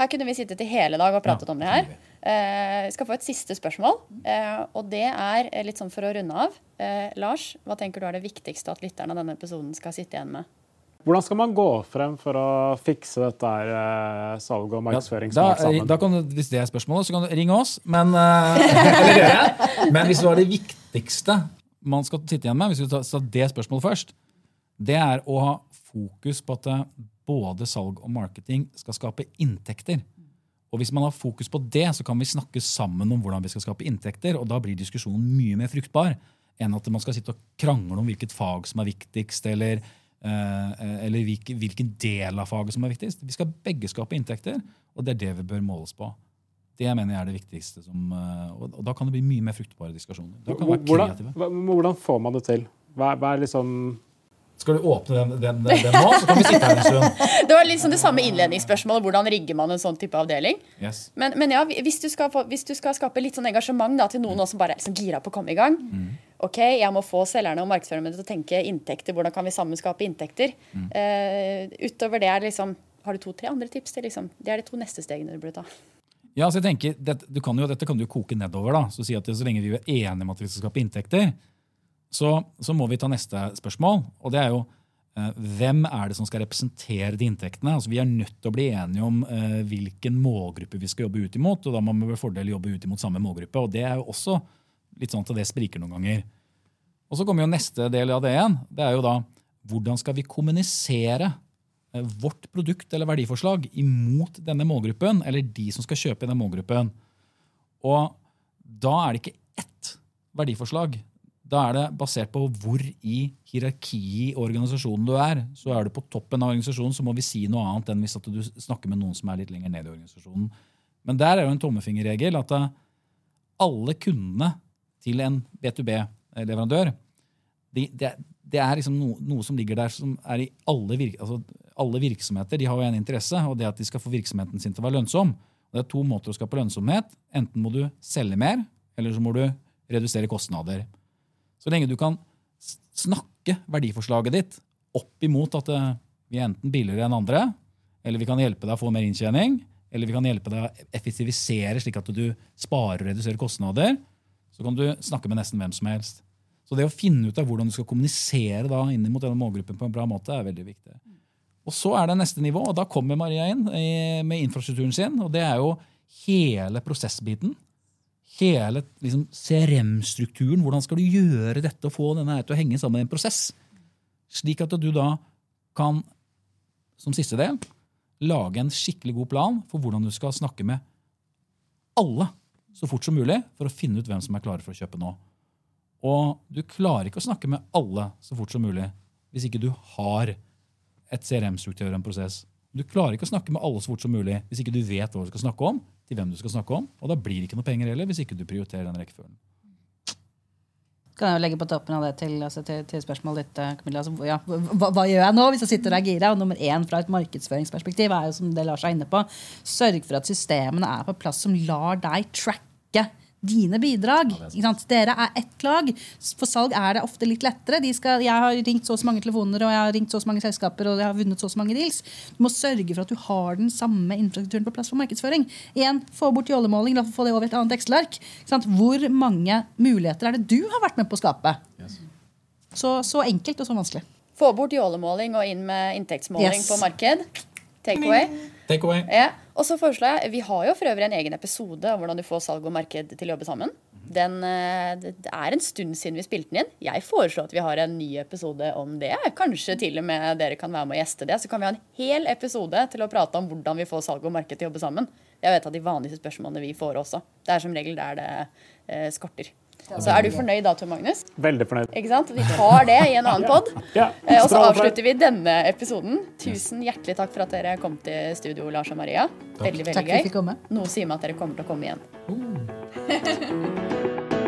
Her kunne vi sittet i hele dag og pratet ja, om det her. Eh, vi skal få et siste spørsmål. Eh, og det er eh, litt sånn for å runde av. Eh, Lars, hva tenker du er det viktigste at lytterne av denne episoden skal sitte igjen med? Hvordan skal man gå frem for å fikse dette her, eh, salg og markedsføring ja, da, sammen? Da kan du, hvis det er spørsmålet, så kan du ringe oss. Men, eh, men hvis det var det viktigste man skal sitte igjen med, hvis du tar det spørsmålet først, det er å ha fokus på at både salg og marketing skal skape inntekter. Og Hvis man har fokus på det, så kan vi snakke sammen om hvordan vi skal skape inntekter. og Da blir diskusjonen mye mer fruktbar enn at man skal sitte og krangle om hvilket fag som er viktigst, eller, eh, eller hvilken, del av faget som er viktigst. Vi skal begge skape inntekter, og det er det vi bør måles på. Det mener jeg er det viktigste. Som, eh, og, Da kan det bli mye mer fruktbare diskusjoner. Hvordan, hvordan, får man det til? Hva, hva er liksom skal du åpne den, den, den, nå, så kan vi sitte her en stund. Det var liksom det samme innledningsspørsmålet. Hvordan rigger man en sånn type avdeling? Yes. Men, men, ja, hvis du, få, hvis du, skal skape litt sånn engasjement da, til noen mm. som bare er liksom gira på å komme i gang, mm. OK, jeg må få selgerne og markedsførerne til å tenke inntekter. Hvordan kan vi sammen skape inntekter? Mm. Uh, utover det er liksom Har du to-tre andre tips til? Liksom? Det er de to neste stegene du burde ta. Ja, så jeg tenker, det, kan jo, Dette kan du jo koke nedover. da, så si at Så lenge vi er enige om at vi skal skape inntekter, så, så må vi ta neste spørsmål. og det er jo eh, Hvem er det som skal representere de inntektene? Altså, vi er nødt til å bli enige om eh, hvilken målgruppe vi skal jobbe ut imot. og Da må vi med fordel jobbe ut imot samme målgruppe. og Det er jo også litt sånn at det spriker noen ganger. Og Så kommer jo neste del av det igjen. Det er jo da hvordan skal vi kommunisere eh, vårt produkt eller verdiforslag imot denne målgruppen, eller de som skal kjøpe i den målgruppen. Og da er det ikke ett verdiforslag. Da er det basert på hvor i hierarkiet i organisasjonen du er. Så er du på toppen av organisasjonen, så må vi si noe annet enn hvis du snakker med noen som er litt lenger ned i organisasjonen. Men der er jo en tommefingerregel at eh, alle kundene til en B2B-leverandør, det, det, det, er liksom noe, noe, som ligger der som er i alle, virk, altså alle virksomheter. De har jo en interesse, og det at de skal få virksomheten sin til å være lønnsom. Det er to måter å skape lønnsomhet. Enten må du selge mer, eller så må du redusere kostnader. Så lenge du kan snakke verdiforslaget ditt opp imot at eh, vi er enten billigere enn andre, eller vi kan hjelpe deg å få mer inntjening, eller vi kan hjelpe deg å effektivisere slik at du sparer og reduserer kostnader, så kan du snakke med nesten hvem som helst. Så det å finne ut av hvordan du skal kommunisere da inn mot denne målgruppen på en bra måte, er veldig viktig. Og Så er det neste nivå, og da kommer Maria inn med infrastrukturen sin. og Det er jo hele prosessbiten. Hele liksom, CRM-strukturen. Hvordan skal du gjøre dette og få denne her til å henge sammen i en prosess? Slik at du da kan, som siste del, lage en skikkelig god plan for hvordan du skal snakke med alle så fort som mulig for å finne ut hvem som er klare for å kjøpe nå. Og du klarer ikke å snakke med alle så fort som mulig hvis ikke du har et CRM-struktur og en prosess. Du klarer ikke å snakke med alle så fort som mulig hvis ikke du vet hva du skal snakke om, til hvem du skal snakke om, og da blir det ikke noe penger heller hvis ikke du prioriterer den rekkefølgen. Kan jeg legge på toppen av det til, altså til, til spørsmålet ditt, eh, Camilla. Altså, ja, hva, hva, gjør jeg nå hvis jeg sitter og er gira? Og nummer én fra et markedsføringsperspektiv er jo som det Lars er inne på, sørg for at systemene er på plass som lar deg tracke dine bidrag. Ja, Dere er ett lag. For salg er det ofte litt lettere. Skal, jeg har ringt så og så mange telefoner og jeg har ringt så og så mange selskaper og jeg har vunnet så og så mange deals. Du må sørge for at du har den samme infrastrukturen på plass for markedsføring. Igjen, Få bort jålemåling, la få det over et annet Excel-ark. Hvor mange muligheter er det du har vært med på å skape? Yes. Så, så, enkelt og så vanskelig. Få bort jålemåling og inn med inntektsmåling yes. på marked. Take away. Take away. Ja. Og så foreslår jeg, Vi har jo for øvrig en egen episode om hvordan du får salg og marked til å jobbe sammen. Den, eh, det er en stund siden vi spilte den inn. Jeg foreslår at vi har en ny episode om det. Kanskje til og med dere kan være med og gjeste det. Så kan vi ha en hel episode til å prate om hvordan vi får salg og marked til å jobbe sammen. Jeg vet at de vanligste spørsmålene vi får også. Det er som regel der det eh, skorter. Så er du fornøyd da, Tor Magnus? Veldig fornøyd. Ikke sant? Vi tar det i en annen pod. Ja, eh, og så avslutter vi denne episoden. Tusen hjertelig takk for at dere kom til studio, Lars og Maria. Veldig, veldig gøy. Noe sier meg at dere kommer til å komme igjen. Uh.